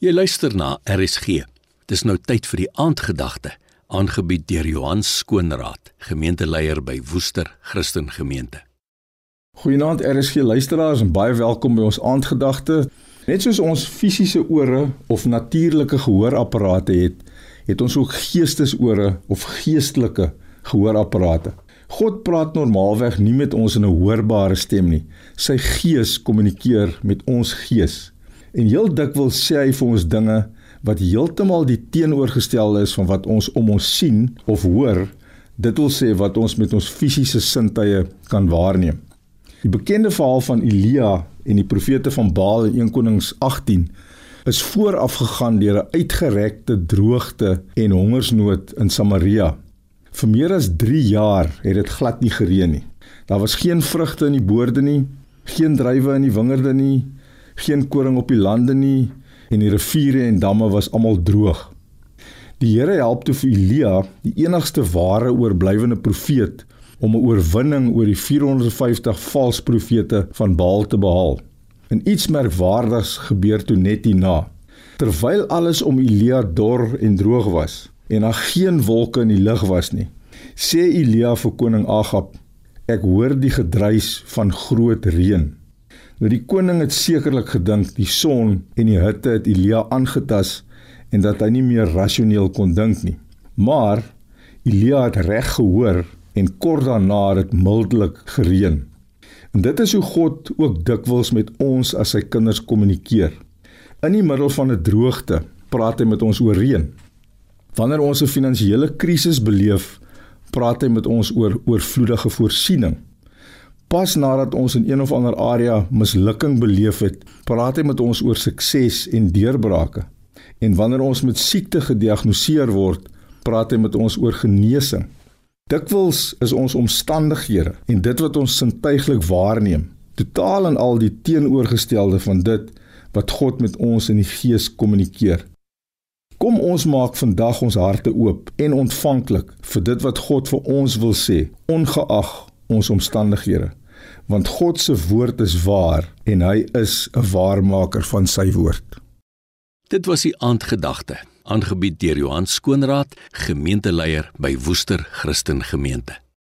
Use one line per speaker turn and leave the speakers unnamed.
Jy luister na RSG. Dis nou tyd vir die aandgedagte, aangebied deur Johan Skoonraad, gemeenteleier by Woester Christen Gemeente.
Goeienaand RSG luisteraars en baie welkom by ons aandgedagte. Net soos ons fisiese ore of natuurlike gehoorapparate het, het ons ook geestesore of geestelike gehoorapparate. God praat normaalweg nie met ons in 'n hoorbare stem nie. Sy gees kommunikeer met ons gees. En heel dikwels sê hy vir ons dinge wat heeltemal die teenoorgestelde is van wat ons om ons sien of hoor. Dit wil sê wat ons met ons fisiese sintuie kan waarneem. Die bekende verhaal van Elia en die profete van Baal in 1 Konings 18 is voorafgegaan deur 'n uitgerekte droogte en hongersnood in Samaria. Vir meer as 3 jaar het dit glad nie gereën nie. Daar was geen vrugte in die boorde nie, geen druiwe in die wingerde nie, geen koring op die lande nie en die riviere en damme was almal droog. Die Here help toe vir Elia, die enigste ware oorblywende profeet, om 'n oorwinning oor die 450 valse profete van Baal te behaal. En iets merkwaardigs gebeur toe net hierna. Terwyl alles om Elia dor en droog was en daar geen wolke in die lug was nie, sê Elia vir koning Agab: "Ek hoor die gedruis van groot reën." Nou die koning het sekerlik gedink die son en die hitte het Elia aangetas en dat hy nie meer rasioneel kon dink nie. Maar Elia het reg gehoor en kort daarna het dit mildelik gereën. En dit is hoe God ook dikwels met ons as sy kinders kommunikeer. In die middel van 'n droogte praat hy met ons oor reën. Wanneer ons 'n finansiële krisis beleef, praat hy met ons oor oorvloedige voorsiening. Pas nadat ons in een of ander area mislukking beleef het, praat hy met ons oor sukses en deurbrake. En wanneer ons met siekte gediagnoseer word, praat hy met ons oor genesing. Dikwels is ons omstandighede en dit wat ons sintuiglik waarneem, totaal en al die teenoorgestelde van dit wat God met ons in die gees kommunikeer. Kom ons maak vandag ons harte oop en ontvanklik vir dit wat God vir ons wil sê, ongeag ons omstandighede want God se woord is waar en hy is 'n waarmaker van sy woord.
Dit was die aandgedagte, aangebied deur Johan Skoonraad, gemeenteleier by Woester Christen Gemeente.